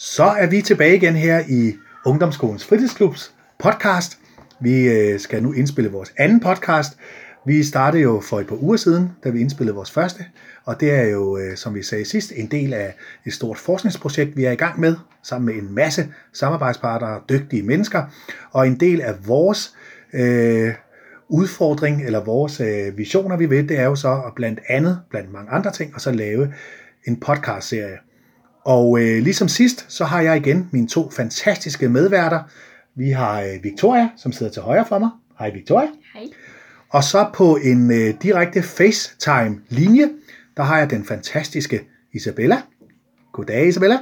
Så er vi tilbage igen her i Ungdomsskolens Fritidsklubs podcast. Vi øh, skal nu indspille vores anden podcast. Vi startede jo for et par uger siden, da vi indspillede vores første, og det er jo, øh, som vi sagde sidst, en del af et stort forskningsprojekt, vi er i gang med, sammen med en masse samarbejdspartnere, dygtige mennesker, og en del af vores øh, udfordring, eller vores øh, visioner, vi ved, det er jo så at blandt andet, blandt mange andre ting, og så lave en podcast-serie. Og øh, ligesom sidst, så har jeg igen mine to fantastiske medværter. Vi har øh, Victoria, som sidder til højre for mig. Hej Victoria. Hej. Og så på en øh, direkte FaceTime-linje, der har jeg den fantastiske Isabella. Goddag Isabella.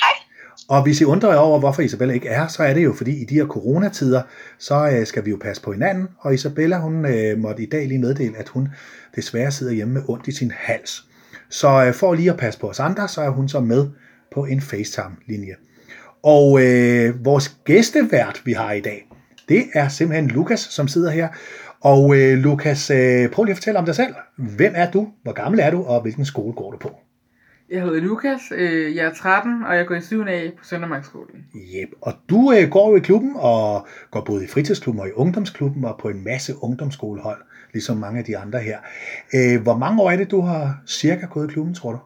Hej. Og hvis I undrer jer over, hvorfor Isabella ikke er så er det jo fordi i de her coronatider, så øh, skal vi jo passe på hinanden. Og Isabella, hun øh, måtte i dag lige meddele, at hun desværre sidder hjemme med ondt i sin hals. Så øh, for lige at passe på os andre, så er hun så med på en FaceTime-linje. Og øh, vores gæstevært, vi har i dag, det er simpelthen Lukas, som sidder her. Og øh, Lukas, øh, prøv lige at fortælle om dig selv. Hvem er du? Hvor gammel er du? Og hvilken skole går du på? Jeg hedder Lukas, øh, jeg er 13, og jeg går i 7. A på Søndermarksskolen. Yep. Og du øh, går jo i klubben, og går både i fritidsklubben og i ungdomsklubben, og på en masse ungdomsskolehold, ligesom mange af de andre her. Øh, hvor mange år er det, du har cirka gået i klubben, tror du?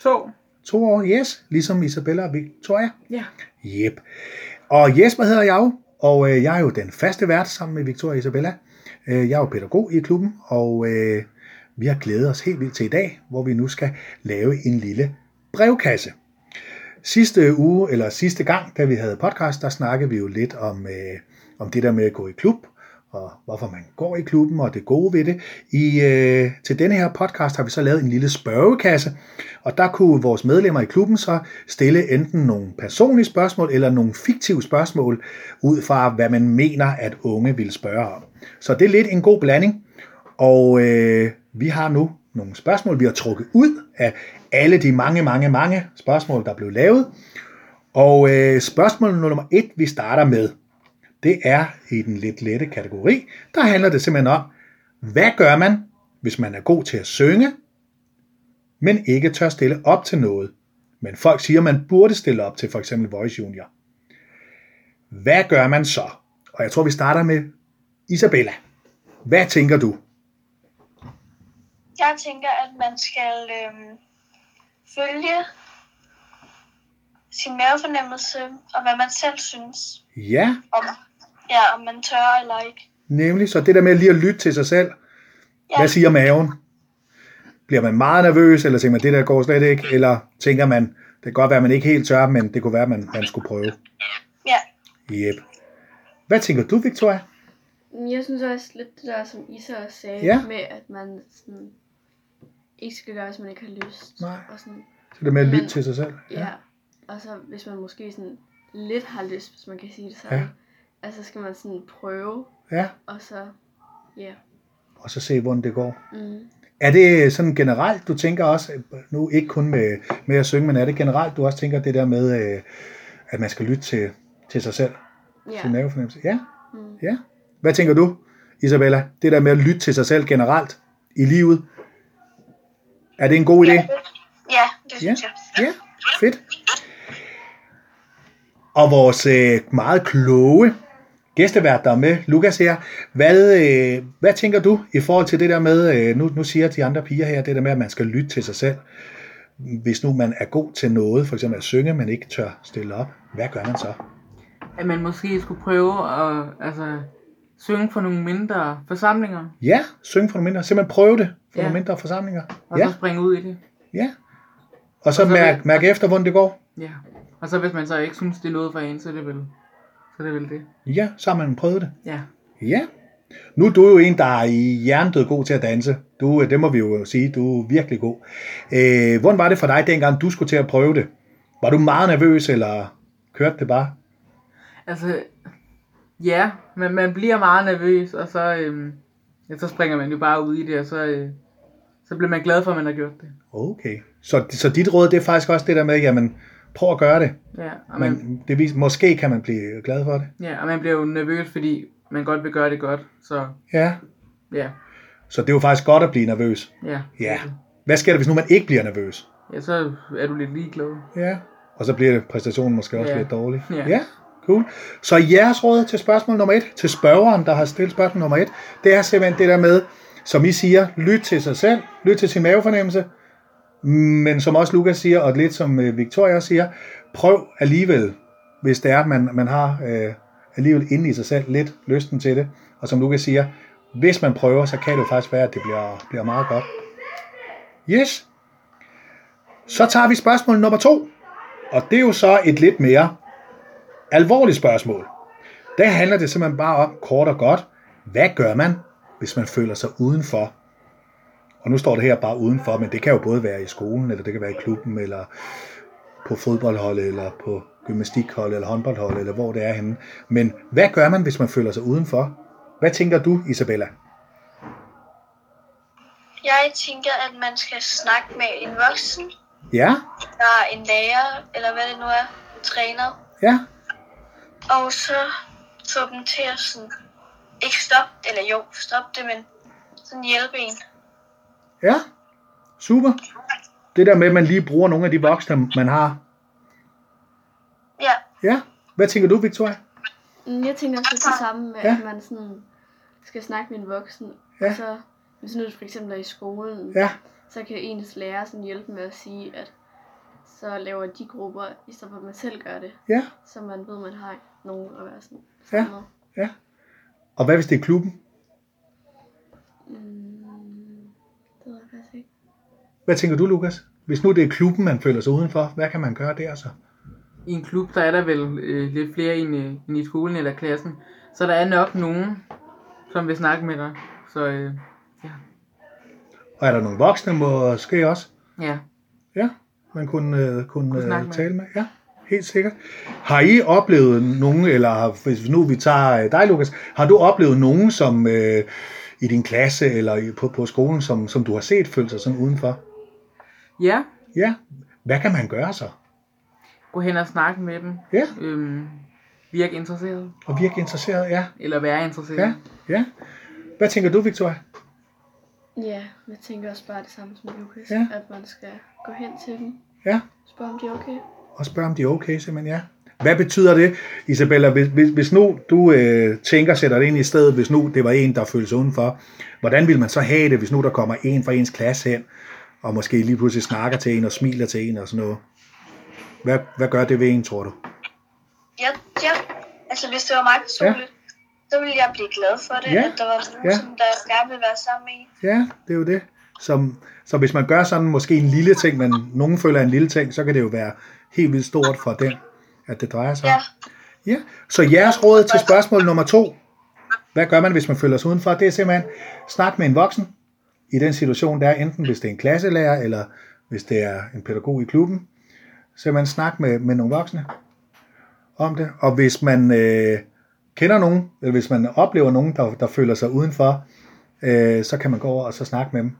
To. To år, yes. Ligesom Isabella og Victoria. Ja. Yep. Og Jesper hedder jeg jo, og øh, jeg er jo den faste vært sammen med Victoria og Isabella. Øh, jeg er jo pædagog i klubben, og øh, vi har glædet os helt vildt til i dag, hvor vi nu skal lave en lille brevkasse. Sidste uge, eller sidste gang, da vi havde podcast, der snakkede vi jo lidt om, øh, om det der med at gå i klub, og hvorfor man går i klubben, og det gode ved det. I, øh, til denne her podcast har vi så lavet en lille spørgekasse, og der kunne vores medlemmer i klubben så stille enten nogle personlige spørgsmål, eller nogle fiktive spørgsmål, ud fra hvad man mener, at unge vil spørge om. Så det er lidt en god blanding, og øh, vi har nu nogle spørgsmål, vi har trukket ud af alle de mange, mange, mange spørgsmål, der blev lavet. Og øh, spørgsmål nummer et, vi starter med, det er i den lidt lette kategori. Der handler det simpelthen om, hvad gør man, hvis man er god til at synge, men ikke tør stille op til noget. Men folk siger, at man burde stille op til for eksempel Voice Junior. Hvad gør man så? Og jeg tror, vi starter med Isabella. Hvad tænker du? Jeg tænker, at man skal øhm, følge sin mavefornemmelse og hvad man selv synes Ja, om, ja, om man tør eller ikke. nemlig. Så det der med lige at lytte til sig selv. Ja. Hvad siger maven? Bliver man meget nervøs, eller tænker man, det der går slet ikke? Eller tænker man, det kan godt være, at man ikke helt tør, men det kunne være, at man, man skulle prøve. Ja, Yep. Hvad tænker du, Victoria? Jeg synes også lidt det der, som Isa også sagde, Ja. med at man sådan, ikke skal gøre, hvis man ikke har lyst. Nej. Og sådan, Så det med at lytte til sig selv. ja. Og så hvis man måske sådan lidt har lyst, hvis man kan sige det sådan, Ja. ja. altså skal man sådan prøve, ja. og så, ja. Og så se, hvordan det går. Mm. Er det sådan generelt, du tænker også, nu ikke kun med, med at synge, men er det generelt, du også tænker det der med, øh, at man skal lytte til, til sig selv? Ja. Sin mavefornemmelse? Ja. Mm. ja. Hvad tænker du, Isabella? Det der med at lytte til sig selv generelt i livet. Er det en god idé? ja, ja det synes jeg. Ja, fedt. Og vores øh, meget kloge gæstevært, der er med, Lukas her. Hvad, øh, hvad tænker du i forhold til det der med, øh, nu, nu siger de andre piger her, det der med, at man skal lytte til sig selv. Hvis nu man er god til noget, for eksempel at synge, men ikke tør stille op, hvad gør man så? At man måske skulle prøve at altså, synge for nogle mindre forsamlinger, Ja, synge for nogle mindre. Simpelthen prøve det for Ja. nogle mindre forsamlinger. og Ja, så springe ud i det. ja. Og så Og så mærke vil- mærke efter, hvordan det går. Ja. Og så hvis man så ikke synes, det er noget for en, så er det vel, så er det, vel det. Ja, så har man prøvet det. Ja. Ja. Nu er du jo en, der er i hjernedød god til at danse. Du, det må vi jo sige, du er virkelig god. Øh, hvordan var det for dig, dengang du skulle til at prøve det? Var du meget nervøs, eller kørte det bare? Altså, ja, men man bliver meget nervøs, og så, øhm, ja, så springer man jo bare ud i det, og så, øh, så bliver man glad for, at man har gjort det. Okay. Så, så dit råd, det er faktisk også det der med, jamen, prøv at gøre det. Ja, og man, Men det vis, måske kan man blive glad for det. ja, og man bliver jo nervøs, fordi man godt vil gøre det godt, så Ja. ja, Så det er jo faktisk godt at blive nervøs. ja. Ja. Hvad sker der, hvis nu man ikke bliver nervøs? Ja, så er du lidt ligeglad. Ja. Og så bliver præstationen måske også Ja. lidt dårlig. Ja. ja, cool. Så jeres råd til spørgsmål nummer et, til spørgeren, der har stillet spørgsmål nummer et, det er simpelthen det der med, som I siger, lyt til sig selv, lyt til sin mavefornemmelse, men som også Lukas siger, og lidt som øh, Victoria siger, prøv alligevel, hvis det er, at man, man har øh, alligevel inde i sig selv lidt lysten til det. Og som Lukas siger, hvis man prøver, så kan det jo faktisk være, at det bliver, bliver meget godt. Yes. Så tager vi spørgsmål nummer to. Og det er jo så et lidt mere alvorligt spørgsmål. Der handler det simpelthen bare om, kort og godt, hvad gør man, hvis man føler sig udenfor? Og nu står det her bare udenfor, men det kan jo både være i skolen, eller det kan være i klubben, eller på fodboldholdet, eller på gymnastikholdet, eller håndboldholdet, eller hvor det er henne. Men hvad gør man, hvis man føler sig udenfor? Hvad tænker du, Isabella? Jeg tænker, at man skal snakke med en voksen, Ja? der er en lærer, eller hvad det nu er, træner, Ja? Og så få dem til at sådan, ikke stoppe, eller jo, stoppe det, men sådan hjælpe en. Ja? Super. Det der med, at man lige bruger nogle af de voksne, man har. Ja, Ja? Hvad tænker du, Victoria? Mm, Jeg tænker også lidt det samme med, Ja. at man sådan skal snakke med en voksen. Ja. Og så, hvis nu for eksempel er i skolen, Ja? så kan ens lærer sådan hjælpe med at sige, at så laver de grupper, i stedet for at man selv gør det. Ja? Så man ved, man har nogen at være sådan Ja. Ja? Og hvad hvis det er klubben? Mm, det ved jeg faktisk ikke. Hvad tænker du, Lukas? Hvis nu det er klubben, man føler sig udenfor, hvad kan man gøre der så? I en klub, der er der vel øh, lidt flere end, øh, end i skolen eller klassen. Så der er nok nogen, som vil snakke med dig. Så øh, Og er der nogle voksne måske også? ja. Ja, man kunne, øh, kunne Kunne øh, snakke med. tale med. Ja, helt sikkert. Har I oplevet nogen, eller hvis nu vi tager øh, dig, Lukas, har du oplevet nogen, som øh, i din klasse eller på, på skolen, som, som du har set følt sig sådan udenfor? Ja, Ja, hvad kan man gøre så? gå hen og snakke med dem. Ja, Øhm, virke interesseret. og virke interesseret, ja. Eller være interesseret. Ja, ja. Hvad tænker du, Victoria? Ja, jeg tænker også bare det samme som Lukas. Ja. At man skal gå hen til dem, Ja, spørge om de er okay. Og spørge om de er okay, simpelthen, ja. Hvad betyder det, Isabella, hvis, hvis, hvis nu du øh, tænker, sætter det ind i stedet, hvis nu det var en, der følte sig udenfor, hvordan vil man så have det, hvis nu der kommer en fra ens klasse hen, og måske lige pludselig snakker til en og smiler til en og sådan noget? Hvad, hvad gør det ved en, tror du? ja, ja. Altså, hvis det var mig personligt, så ville jeg blive glad for det, Ja. at der var nogen, Ja. som der gerne ville være sammen med en. Ja, det er jo det. Som, så hvis man gør sådan måske en lille ting, men nogen føler er en lille ting, så kan det jo være helt vildt stort for den, at det drejer sig om. Ja, Ja, så jeres råd til spørgsmål nummer to. Hvad gør man, hvis man føler sig udenfor? Det er simpelthen snak med en voksen i den situation, der er enten hvis det er en klasselærer, eller hvis det er en pædagog i klubben. Simpelthen snak med, med nogle voksne om det. Og hvis man øh, kender nogen, eller hvis man oplever nogen, der, der føler sig udenfor, øh, så kan man gå over og så snakke med dem.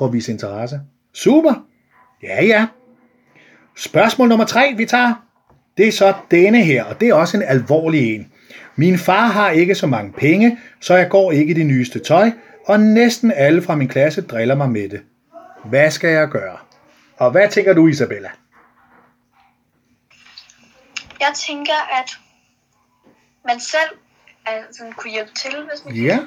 Prøv at vise interesse. Super! Ja, ja. Spørgsmål nummer tre, vi tager. Det er så denne her, og det er også en alvorlig en. Min far har ikke så mange penge, så jeg går ikke i det nyeste tøj, og næsten alle fra min klasse driller mig med det. Hvad skal jeg gøre? Og hvad tænker du, Isabella? jeg tænker, at man selv altså, kunne hjælpe til, hvis man, Ja,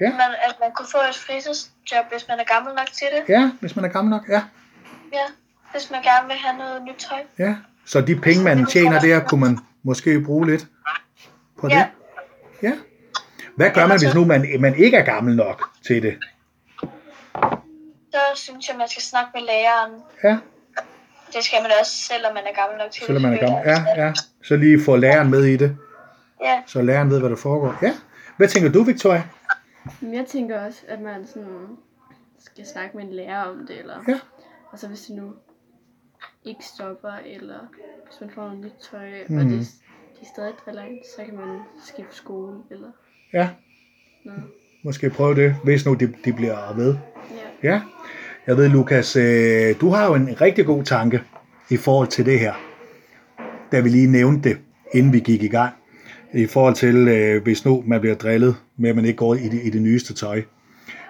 ja, man, at man kunne få et fritidsjob, hvis man er gammel nok til det. ja, hvis man er gammel nok, ja, Ja, hvis man gerne vil have noget nyt tøj. ja. Så de penge, man tjener der, kunne man måske bruge lidt på det. Ja. Ja. Hvad gør man, hvis nu man, man ikke er gammel nok til det? Så synes jeg, man skal snakke med læreren. Ja, Det skal man også, selvom man er gammel nok til selvom man er gammel. Ja, ja. Så lige få læreren med i det, Ja, så læreren ved, hvad der foregår. Ja. Hvad tænker du, Victoria? Men jeg tænker også, at man sådan skal snakke med en lærer om det, eller... Ja. Og så hvis det nu ikke stopper, eller hvis man får noget nyt tøj, mm. Mhm. og det, de stadig driller en, så kan man skifte skole, eller Ja, noget. måske prøve det, hvis nu de, de bliver ved. Ja. Ja. Jeg ved, Lukas, øh, du har jo en rigtig god tanke i forhold til det her. Da vi lige nævnte det, inden vi gik i gang. I forhold til, øh, hvis nu man bliver drillet med, at man ikke går i det, i det nyeste tøj.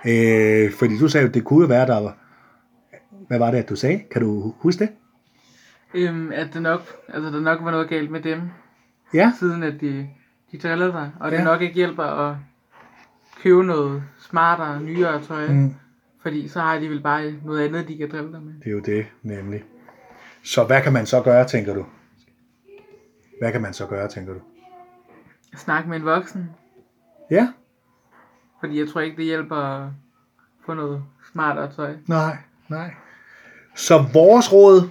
Øh, fordi du sagde, at det kunne jo være, der var... Hvad var det, at du sagde? Kan du huske det? øhm, at det nok, altså, der nok var noget galt med dem, Ja, siden at de, de drillede dig, og det Ja. nok ikke hjælper at købe noget smartere, nyere tøj, mm. fordi så har de vel bare noget andet, de kan drille dig med. det er jo det, nemlig. Så hvad kan man så gøre, tænker du? Hvad kan man så gøre, tænker du? Snak med en voksen, Ja, fordi jeg tror ikke, det hjælper at få noget smartere tøj. nej, nej. Så vores råd,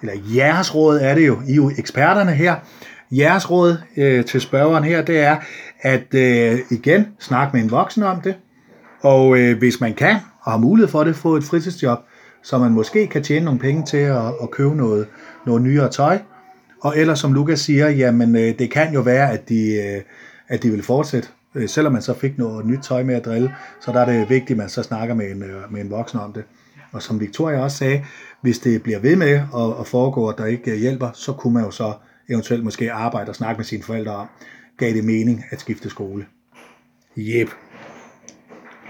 eller jeres råd er det jo, I er jo eksperterne her. Jeres råd øh, til spørgeren her, det er, at øh, igen, snak med en voksen om det. Og øh, hvis man kan, og har mulighed for det, få et fritidsjob, så man måske kan tjene nogle penge til at, at købe noget, noget nyere tøj. Og ellers, som Lukas siger, jamen øh, det kan jo være, at de, øh, at de vil fortsætte. Øh, selvom man så fik noget nyt tøj med at drille, så der er det vigtigt, at man så snakker med en, øh, med en voksen om det. Og som Victoria også sagde, hvis det bliver ved med at, at foregå, at der ikke øh, hjælper, så kunne man jo så eventuelt måske arbejde og snakke med sine forældre om, gav det mening at skifte skole. Jep.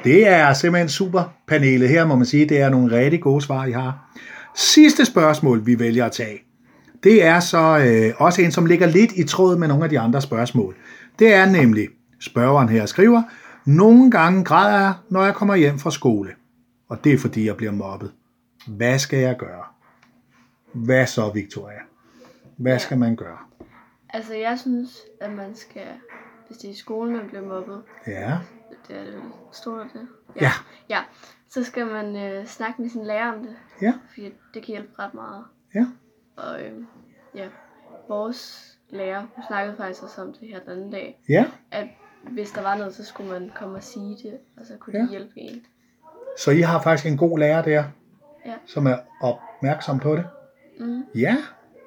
Det er simpelthen super panelet her, må man sige. Det er nogle rigtig gode svar, I har. Sidste spørgsmål, vi vælger at tage, det er så øh, også en, som ligger lidt i tråd med nogle af de andre spørgsmål. Det er nemlig, spørgeren her skriver, nogle gange græder jeg, når jeg kommer hjem fra skole. Og det er fordi, jeg bliver mobbet. Hvad skal jeg gøre? Hvad så, Victoria? Hvad skal man gøre? Altså, jeg synes, at man skal, hvis det er i skolen, man bliver mobbet, Ja, det er det stort det. Ja. Ja, så skal man øh, snakke med sin lærer om det, ja, fordi det kan hjælpe ret meget. ja. Og øh, ja, vores lærer, hun snakkede faktisk også om det her den anden dag, Ja, at hvis der var noget, så skulle man komme og sige det, og så kunne Ja. de hjælpe en. så I har faktisk en god lærer der, Ja. som er opmærksom på det. Mm. Ja,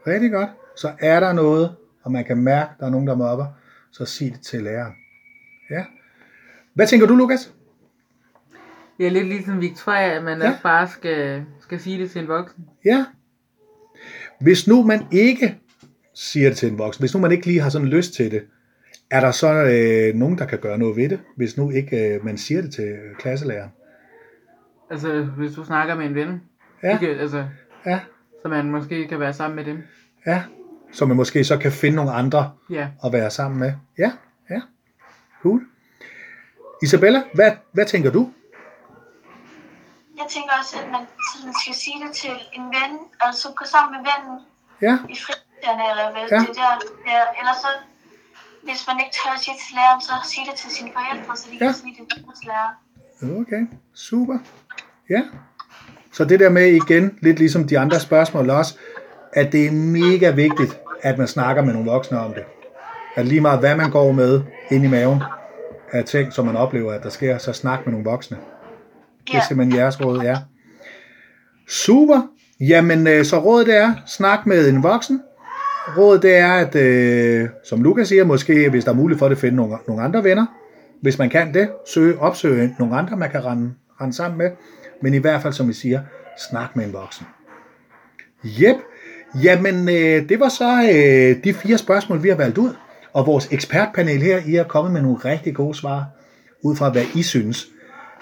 rigtig godt. Så er der noget, og man kan mærke, at der er nogen, der mobber, så sig det til læreren. Ja. Hvad tænker du, Lukas? Det er lidt ligesom Victoria, at man Ja. ja. bare skal, skal sige det til en voksen. Ja. Hvis nu man ikke siger det til en voksen, hvis nu man ikke lige har sådan lyst til det, er der så øh, nogen, der kan gøre noget ved det, hvis nu ikke øh, man siger det til øh, klasselæreren? Altså, hvis du snakker med en ven, Ja, kan, altså, ja, så man måske kan være sammen med dem. ja. Så man måske så kan finde nogle andre Ja. at være sammen med. Ja, ja. Cool. Isabella, hvad, hvad tænker du? Jeg tænker også, at man sådan skal sige det til en ven, altså gå sammen med vennen Ja, i fritidserne, eller hvad Ja. det der, der. Eller så, hvis man ikke tør at sige til læreren, så sig det til sine forældre, så de Ja. kan sige det til deres lærer. okay. Super. Ja. Så det der med igen, lidt ligesom de andre spørgsmål også, at det er mega vigtigt, at man snakker med nogle voksne om det. At lige meget hvad man går med ind i maven af ting, som man oplever, at der sker, så snak med nogle voksne. Det er simpelthen jeres råd, ja. Super. Jamen, øh, så rådet er, snak med en voksen. Rådet det er, at øh, som Lukas siger, måske hvis der er muligt for det, finde nogle, nogle andre venner. Hvis man kan det, søge, opsøge nogle andre, man kan rende, rende sammen med. Men i hvert fald, som vi siger, snak med en voksen. Jep. Jamen, øh, det var så øh, de fire spørgsmål, vi har valgt ud. Og vores ekspertpanel her, I er kommet med nogle rigtig gode svar, ud fra hvad I synes.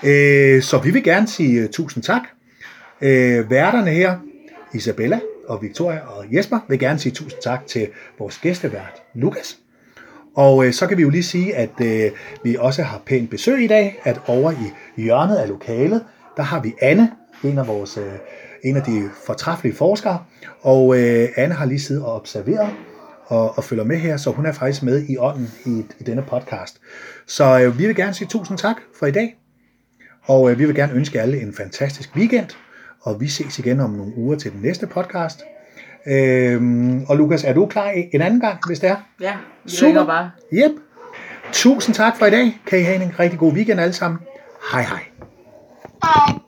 Øh, så vi vil gerne sige øh, tusind tak. Øh, værterne her, Isabella og Victoria og Jesper, vil gerne sige tusind tak til vores gæstevært, Lukas. Og øh, så kan vi jo lige sige, at øh, vi også har pænt besøg i dag, at over i hjørnet af lokalet, der har vi Anne, en af vores øh, en af de fortræffelige forskere, og øh, Anne har lige siddet og observeret og, og følger med her, så hun er faktisk med i ånden i, i denne podcast. Så øh, vi vil gerne sige tusind tak for i dag, og øh, vi vil gerne ønske alle en fantastisk weekend, og vi ses igen om nogle uger til den næste podcast. Øhm, og Lukas, er du klar en anden gang, hvis det er? Ja, vi Super. bare. Yep. Tusind tak for i dag. Kan I have en rigtig god weekend alle sammen. Hej hej. Hej.